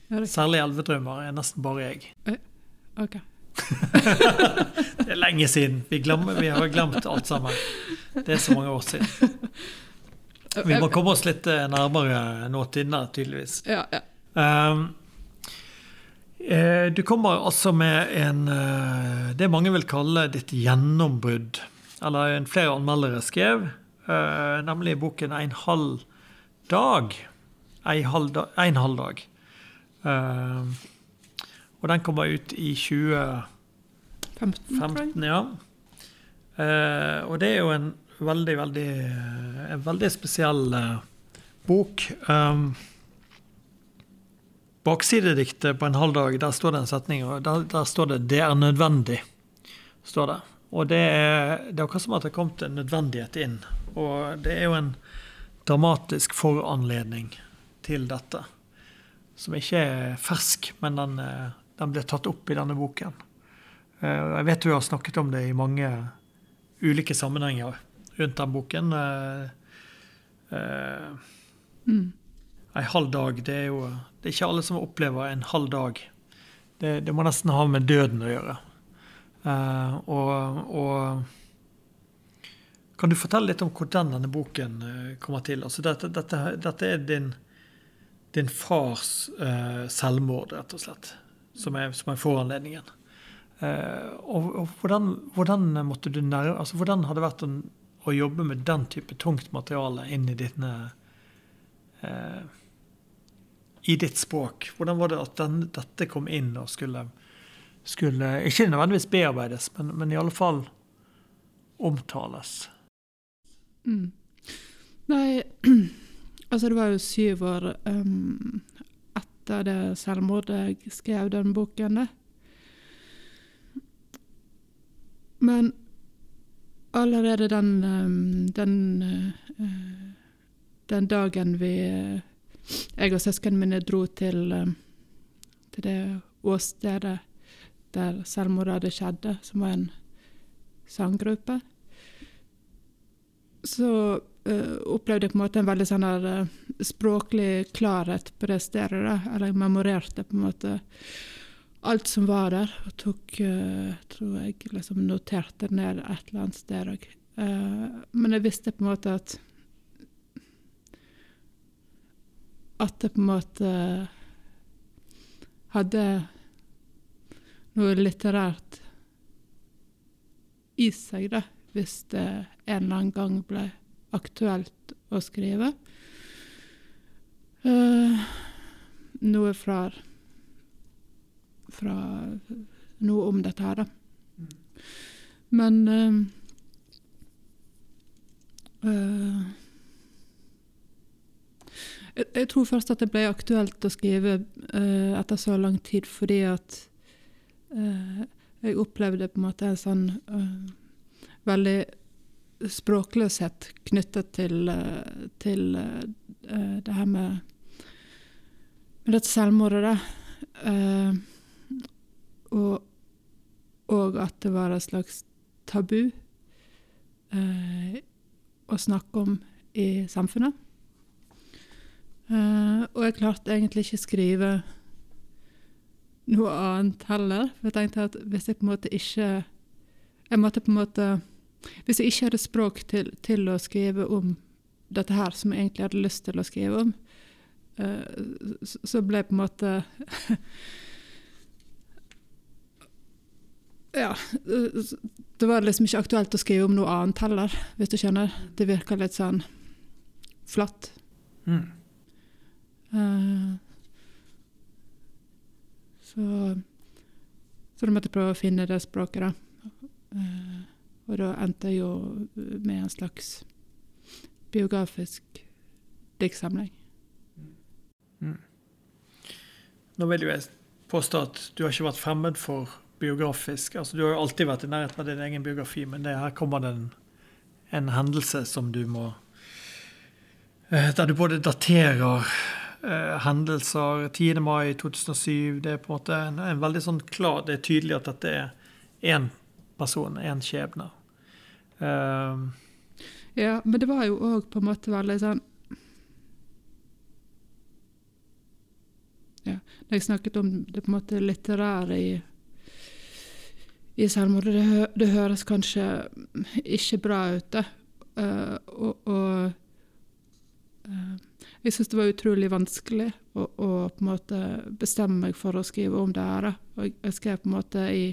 Ja, det, Særlig elvedrømmer er nesten bare jeg. ok. det er lenge siden. Vi, glemmer, vi har glemt alt sammen. Det er så mange år siden. Vi må komme oss litt eh, nærmere nåtiden der, tydeligvis. Ja, ja. Um, eh, du kommer altså med en eh, Det mange vil kalle ditt gjennombrudd. Eller en flere anmeldere skrev, eh, nemlig boken 'En halv dag'. Halv en halv dag. Og den kommer ut i 2015, 15, tror jeg. ja. Eh, og det er jo en veldig, veldig En veldig spesiell eh, bok. Baksidediktet på en halv dag, der står det en setning, og der, der står det 'det er nødvendig'. står det. Og det er, det er akkurat som at det er kommet en nødvendighet inn. Og det er jo en dramatisk foranledning til dette. som ikke er fersk, men den, den ble tatt opp i denne boken. Eh, Jeg vet du har snakket om det i mange ulike sammenhenger rundt den boken. Eh, eh, Mm. En halv dag, det er jo Det er ikke alle som opplever en halv dag. Det, det må nesten ha med døden å gjøre. Uh, og, og Kan du fortelle litt om hvordan denne boken eh, kommer til? Altså dette, dette, dette er din, din fars uh, selvmord, rett og slett, som er, som er foranledningen. Uh, og, og hvordan, hvordan måtte du nærme altså Hvordan har det vært å, å jobbe med den type tungt materiale inn i dine eh, I ditt språk? Hvordan var det at den, dette kom inn og skulle, skulle Ikke nødvendigvis bearbeides, men, men i alle fall omtales? Mm. Nei, altså det var jo syv år um, etter det selvmordet jeg skrev den boken. det. Men allerede den, um, den, uh, den dagen vi uh, Jeg og søsknene mine dro til, um, til det åstedet der selvmordet skjedde, som var en sanggruppe, så uh, opplevde jeg på en måte en veldig sånn der, uh, språklig klarhet på det stedet. da, Eller jeg memorerte på en måte alt som var der, og tok uh, tror jeg liksom noterte ned et eller annet sted òg. men jeg visste på en måte at At det på en måte hadde noe litterært i seg, da, hvis det en eller annen gang ble aktuelt å skrive. Uh, noe fra fra noe om dette her, da. Men uh, uh, jeg, jeg tror først at det ble aktuelt å skrive etter så lang tid fordi at jeg opplevde på en måte en sånn veldig språkløshet knyttet til, til uh, det her med, med dette selvmordet, da. Uh, og, og, at det var et slags tabu uh, å snakke om i samfunnet. Og jeg klarte egentlig ikke skrive noe annet heller. For jeg tenkte at hvis jeg på en måte ikke Jeg måtte på en måte hvis jeg ikke hadde språk til, til, å skrive om dette her, som jeg egentlig hadde lyst til å skrive om, uh, så ble jeg på en måte Ja. Det var liksom ikke aktuelt å skrive om noe annet heller, hvis du skjønner. Det virka litt sånn flatt. Mm. Uh, så Så da måtte jeg prøve å finne det språket, da. Uh, og da endte jeg jo med en slags biografisk diktsamling. Mm. Nå vil jo jeg påstå at du har ikke vært fremmed for biografisk. Altså, du har jo alltid vært i nærheten av din egen biografi, men det, her kommer det en, en hendelse som du må eh, Der du både daterer eh, hendelser 10. mai 2007 Det er på en måte en, en veldig sånn klar Det er tydelig at dette er én person, én skjebne. Uh, ja, men det var jo òg på en måte veldig sånn Ja, når jeg snakket om det på en måte litterære i, i selvmordet, det, hø, det, høres kanskje ikke bra ut, det. Uh, og, og uh, jeg syns det var utrolig vanskelig å, å, på en måte bestemme meg for å skrive om det her. Og jeg, skrev på en måte i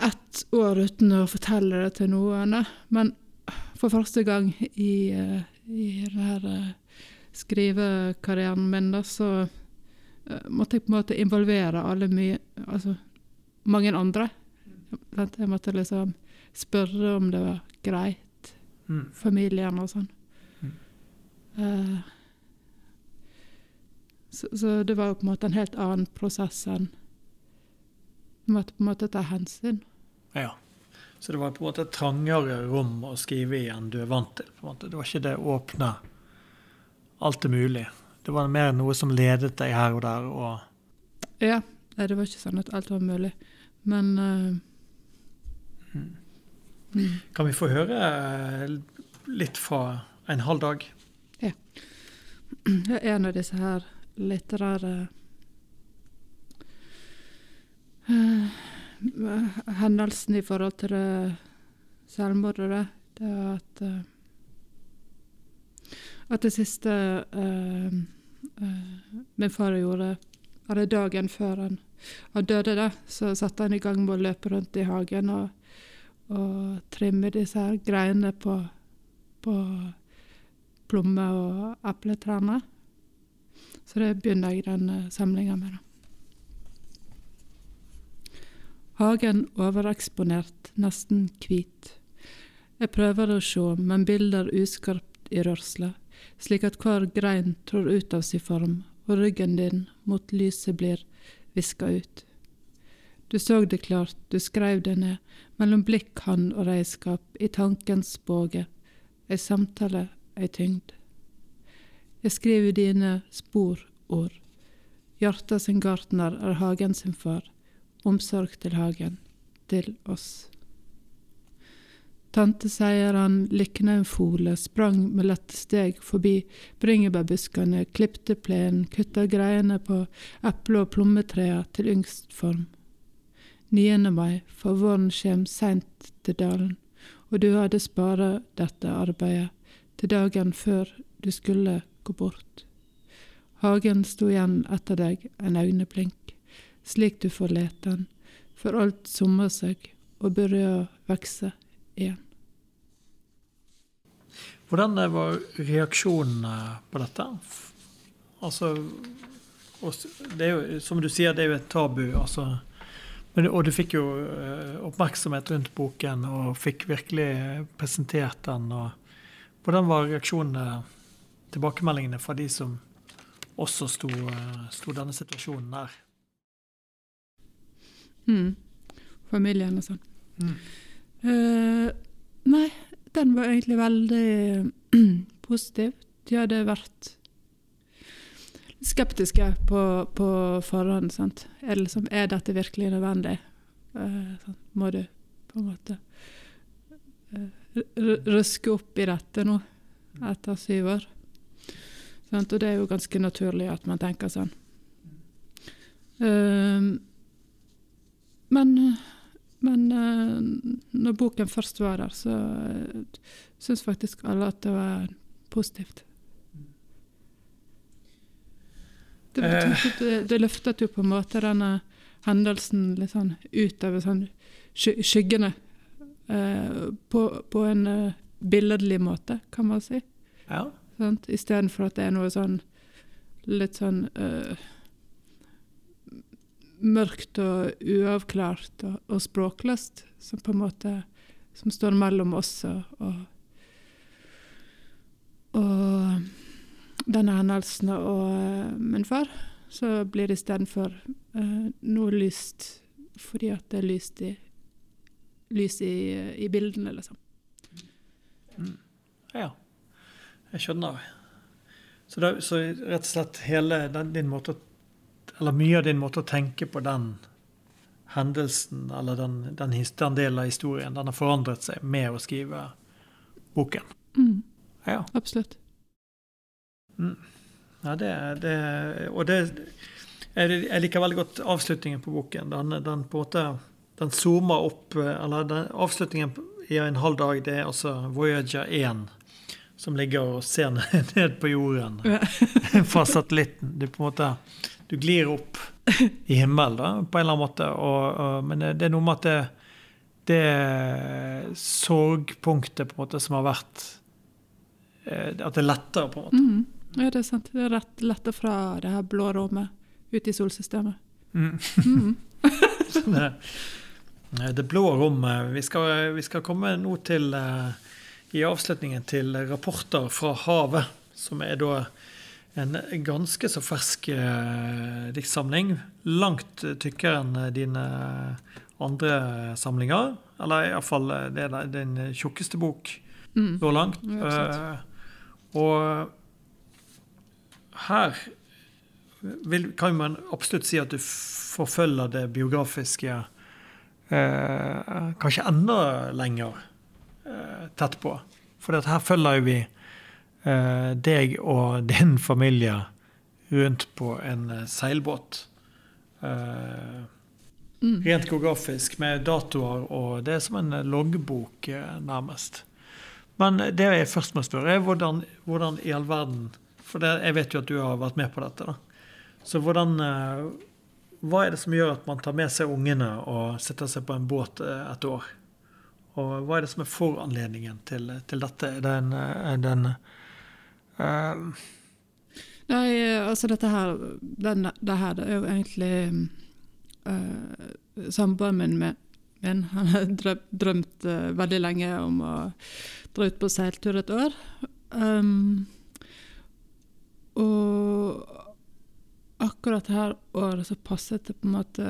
ett år uten å fortelle det til noen. Men for første gang i, uh, i denne skrivekarrieren min, da, så uh, måtte jeg på en måte involvere alle mye Altså mange andre. Jeg måtte liksom spørre om det var greit. Mm. Familien og sånn. Uh, så, så, det var jo på en måte en helt annen prosess enn Jeg måtte på en måte ta hensyn. Ja. Så det var på en måte et trangere rom å skrive i enn du er vant til. på en måte. Det var ikke det åpne alt er mulig. det var mer noe som ledet deg her og der. og... Ja. Det var ikke sånn at alt var mulig. Men uh, Mm. Kan vi få høre eh, litt fra en halv dag? Det er en av disse her litterære uh, hendelsene i forhold til det selvmordet. da. Det er at uh, At det siste uh, eh, min far gjorde Eller dagen før han, han døde, da, så satte han i gang med å løpe rundt i hagen og, og trimme disse her greiene på, på plomme- og epletrærne. Så det begynner jeg den uh, samlinga med. Hagen overeksponert, nesten hvit. Jeg prøver å se, men bilder uskarpt i rørsla, slik at hver grein trår ut av sin form, og ryggen din mot lyset blir viska ut. Du så det klart, du skreiv det ned, mellom blikk, hand og redskap, i tankens båge, ei samtale, ei tyngd. Jeg skriver dine sporord. Hjarta sin gartner er hagen sin far, omsorg til hagen, til oss. Tante sier han likna en fole, sprang med lette steg forbi bringebærbuskene, klipte plenen, kutta greiene på eple- og plommetrea til yngstform. 9. mai, for våren kjem seint til dalen, og du hadde spara dette arbeidet til dagen før du skulle gå bort. Hagen sto igjen etter deg en øyneblink, slik du forlot den, for alt summa seg og begynte å vokse igjen. Hvordan var reaksjonene på dette? Altså det er jo, Som du sier, det er jo et tabu. altså men, og du fikk jo eh, oppmerksomhet rundt boken og fikk virkelig presentert den. og Hvordan var reaksjonene, tilbakemeldingene fra de som også sto, eh, sto denne situasjonen nær? Mm. Familien og sånn. Eh, nei, den var egentlig veldig positiv. De hadde vært skeptiske på, på forhånd. Sant? Er, det liksom, er dette virkelig nødvendig? Uh, sant? Må du på en måte eh, r- røske opp i dette nå, etter syv år? Sant? Og det er jo ganske naturlig at man tenker sånn. Uh, men men uh, når boken først var der, så uh, syns faktisk alle at det var positivt. Det, Eh. det, det løftet jo på en måte denne hendelsen litt sånn utover sånn skyggene. Eh, på, på en eh, billedlig måte, kan man si. Ja. Sant? Istedenfor at det er noe sånn litt sånn uh, mørkt og uavklart og, og språkløst, som på en måte som står mellom oss og, og, denne hendelsen og min far. Så blir det istedenfor uh, noe lyst fordi at det er lyst i, lys i, i bildene, liksom. Ja, jeg skjønner. Så, det, så rett og slett hele den, din måte Eller mye av din måte å tenke på den hendelsen, eller den, den, den delen av historien, den har forandret seg med å skrive boken. Mm, Ja. absolutt. ja det, det Og det jeg, jeg liker veldig godt avslutningen på boken. Den, den på en måte den zoomer opp Eller den, avslutningen i en halv dag, det er altså Voyager 1 som ligger og ser ned på jorden fra satellitten. Du på en måte du glir opp i himmelen da, på en eller annen måte. Og, og, men det er noe med at det, det sorgpunktet på en måte som har vært eh, At det er lettere, på en måte. Mm, ja, det er sant. Det er rett letter fra det her blå rommet ut i solsystemet. Mm. Mm. det, det blå rommet vi skal, vi skal komme nå til eh, i avslutningen til rapporter fra havet, som er da en ganske så fersk eh, diktsamling. Langt tykkere enn dine andre samlinger. Eller iallfall det er den tjukkeste bok Mm. så langt. Ja. Eh, og her vil, kan man absolutt si at du forfølger det biografiske eh, kanskje enda lenger eh, tett på. For her følger vi eh, deg og din familie rundt på en eh, seilbåt. Eh, mm. Rent geografisk, med datoer, og det er som en loggbok, eh, nærmest. Men det jeg først må spørre, er hvordan, hvordan i all verden For det, jeg vet jo at du har vært med på dette. da. Så hvordan Hva er det som gjør at man tar med seg ungene og setter seg på en båt et år? Og hva er det som er foranledningen til, til dette? Er det en, den uh, Nei, altså dette her den, Det her er jo egentlig uh, Samboeren min med, min han har drømt, drømt uh, veldig lenge om å dra ut på seiltur et år. Um, og akkurat her året så passet det på en måte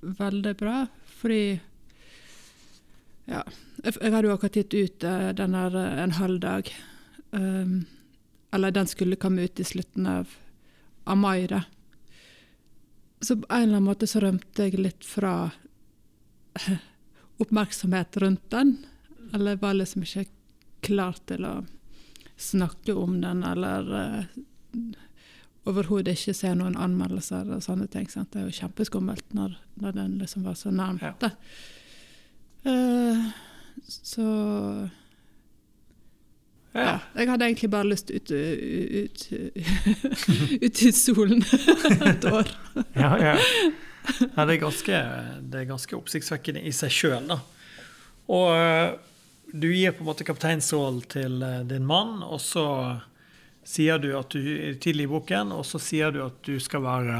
veldig bra, fordi ja, jeg, jeg hadde jo akkurat gitt ut uh, den her uh, en halv dag. Um, eller den skulle komme ut i slutten av, av mai, da. Så på en eller annen måte så rømte jeg litt fra oppmerksomhet rundt den. Eller var liksom ikke klar til å snakke om den, eller uh, overhodet ikke se noen anmeldelser og sånne ting. Sant? Det er jo kjempeskummelt når, når den liksom var så nærmt. Ja. Uh, så ja. ja. Jeg hadde egentlig bare lyst ut, ut, ut i solen et år. ja, ja. ja det, er ganske, det, er ganske, oppsiktsvekkende i seg sjøl, da. Og eh, du gir på en måte kapteinsrollen til eh, din mann, og så sier du at du tidlig i boken, og så sier du at du skal være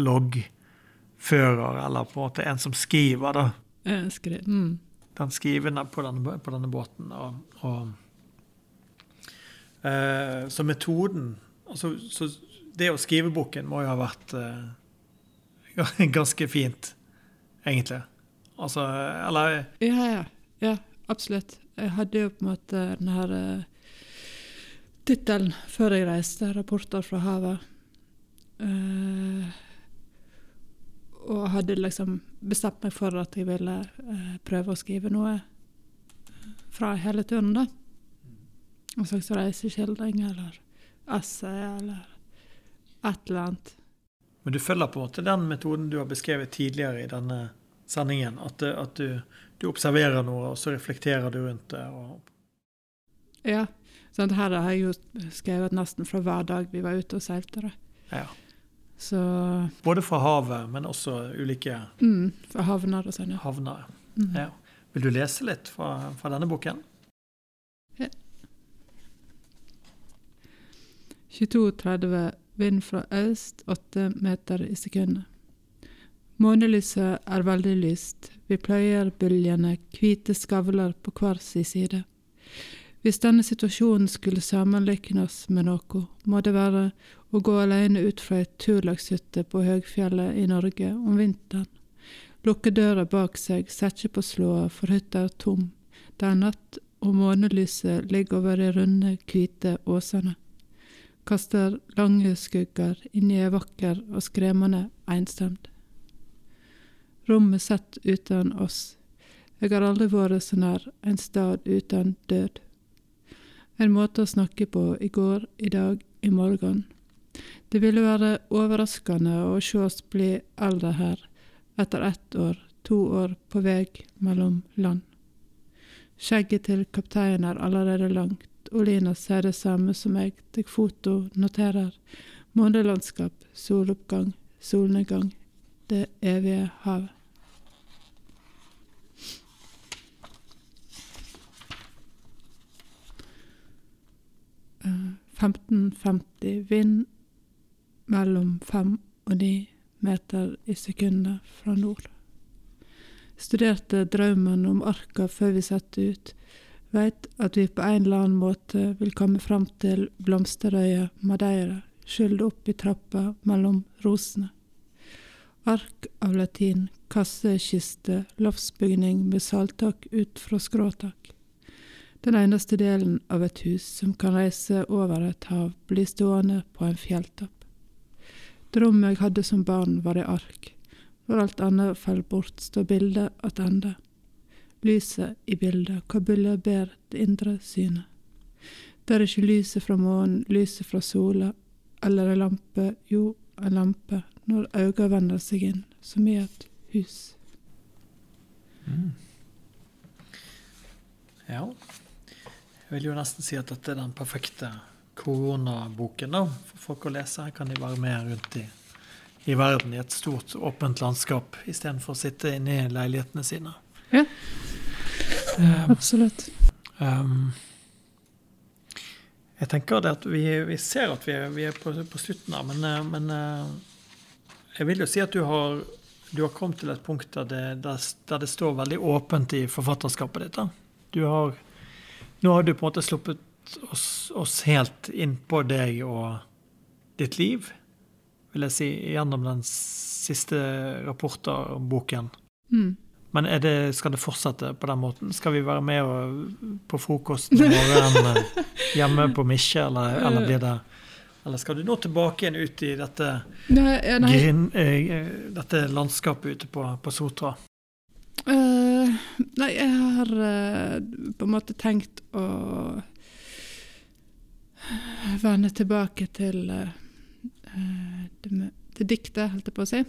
loggfører, eller på en måte en som skriver, da. Skrev, mm. Den skrivende på denne, på denne båten. og, og uh, så metoden altså, så Det å skrive boken må jo ha vært uh, ganske fint, egentlig. Altså, eller Ja, ja. Ja, absolutt. Jeg hadde jo på en måte den her uh, tittelen før jeg reiste, 'Rapporter fra havet'. Uh, og hadde liksom bestemt meg for at jeg ville uh, prøve å skrive noe fra hele turen, da en slags reiseskildring eller essay eller et eller annet. Men du følger på en måte den metoden du har beskrevet tidligere i denne sendingen? At, at du, du, observerer noe, og så reflekterer du rundt det? Og... Ja. Sånn, her har jeg jo skrevet nesten fra hver dag vi var ute og seilte. Ja. Så, Både fra havet, men også ulike mm, Fra havner og sånn, ja. Havner, mm. ja. Vil du lese litt fra, fra denne boken? 22,30 vind fra øst, 8 meter i sekundet. Månelyset er veldig lyst, vi pløyer bølgene, hvite skavler på hver sin side. Hvis denne situasjonen skulle sammenlikne oss med noe, må det være å gå alene ut fra ei turlagshytte på høgfjellet i Norge om vinteren, lukke døra bak seg, sette på slåa for hytta er tom, det er natt og månelyset ligger over de runde, hvite åsene kaster lange skugger inn i ei vakker og skremmende enstemt. Rommet sett uten oss, jeg har aldri vært så nær en stad uten død. En måte å snakke på i går, i dag, i morgen. Det ville være overraskende å se oss bli eldre her, etter ett år, to år på vei mellom land. Skjegget til kapteinen er allerede langt, Olina ser det samme som jeg, tar foto, noterer. Månelandskap, soloppgang, solnedgang, det evige havet. Uh, 1550 vind mellom 5 og 9 meter i sekundet fra nord. Studerte drømmen om arka før vi satte ut veit at vi på en eller annen måte vil komme fram til blomsterøya Madeira, skyld opp i trappa mellom rosene. Ark av latin, kassekiste, loftsbygning med saltak ut fra skråtak. Den eneste delen av et hus som kan reise over et hav, blir stående på en fjelltopp. Det rommet jeg hadde som barn, var i ark. Når alt annet faller bort, står bildet attende. Lyset i bildet kabuller ber det indre synet. Det er ikke lyset fra månen, lyset fra sola, eller en lampe, jo, en lampe, når øynene vender seg inn, som i et hus. Mm. Ja. Jeg vil jo nesten si at dette er den perfekte koronaboken da, for folk å lese. Her kan de være med rundt i, i verden i et stort, åpent landskap istedenfor å sitte inne i leilighetene sine. Ja. Um, Absolutt. um, jeg tenker det at vi, vi ser at vi er, vi er på, på, slutten her, men, eh, men, eh, jeg vil jo si at du har, du har kommet til et punkt der det, der, der det, står veldig åpent i forfatterskapet ditt. Da. Du har, nå har du på en måte sluppet oss, oss helt inn på deg og ditt liv, vil jeg si, gjennom den siste rapporten om boken. Mm. Men det, skal det fortsette på den måten? Skal vi være med og, på frokosten om morgenen hjemme på Misje, eller, eller, blir det Eller skal du nå tilbake igjen ut i dette, nei, nei. Grin, eh, dette landskapet ute på, på Sotra? Nei, jeg har uh, på en måte tenkt å vende tilbake til uh, det, det diktet, holdt jeg på å si.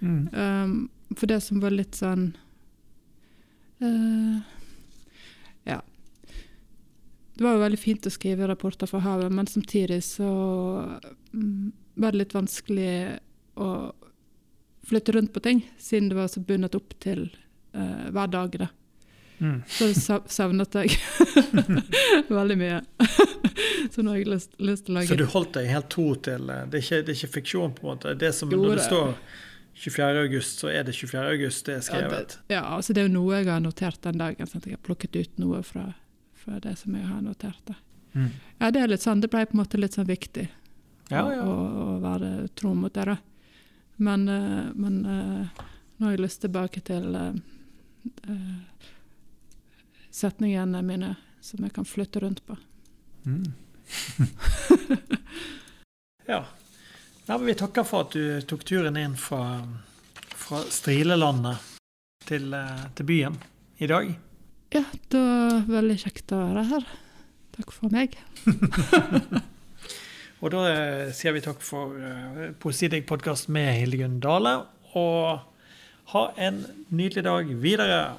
Mm. Um, for det som var litt sånn Uh, ja. Det var jo veldig fint å skrive rapporter fra havet, men samtidig så um, var det litt vanskelig å flytte rundt på ting, siden det var så bundet opp til uh, hver dag. da. Mm. Så savnet jeg veldig mye. så nå har jeg lyst, lyst, til å lage Så du holdt deg helt to til eh, Det er ikke, det er ikke fiksjon, på en måte? Det som, jo, når det, det står 24. august, så er det 24. august det er skrevet. Ja, det, ja, altså det er jo noe jeg har notert den dagen. at Jeg har plukket ut noe fra, fra det som jeg har notert. Mm. Ja, det er litt sånn, det ble på en måte litt sånn viktig ja, ja. Å, å, være tro mot det. da. Men, uh, men uh, nå har jeg lyst tilbake til uh, setningene mine som jeg kan flytte rundt på. Mm. ja. vil vi takker for at du tok turen inn fra, fra Strilelandet til, eh, til, byen i dag. Ja, det var veldig kjekt å være her. Takk for meg. og da eh, sier vi takk for uh, Poesidigg podkast med Hildegunn Dale. Og ha en nydelig dag videre.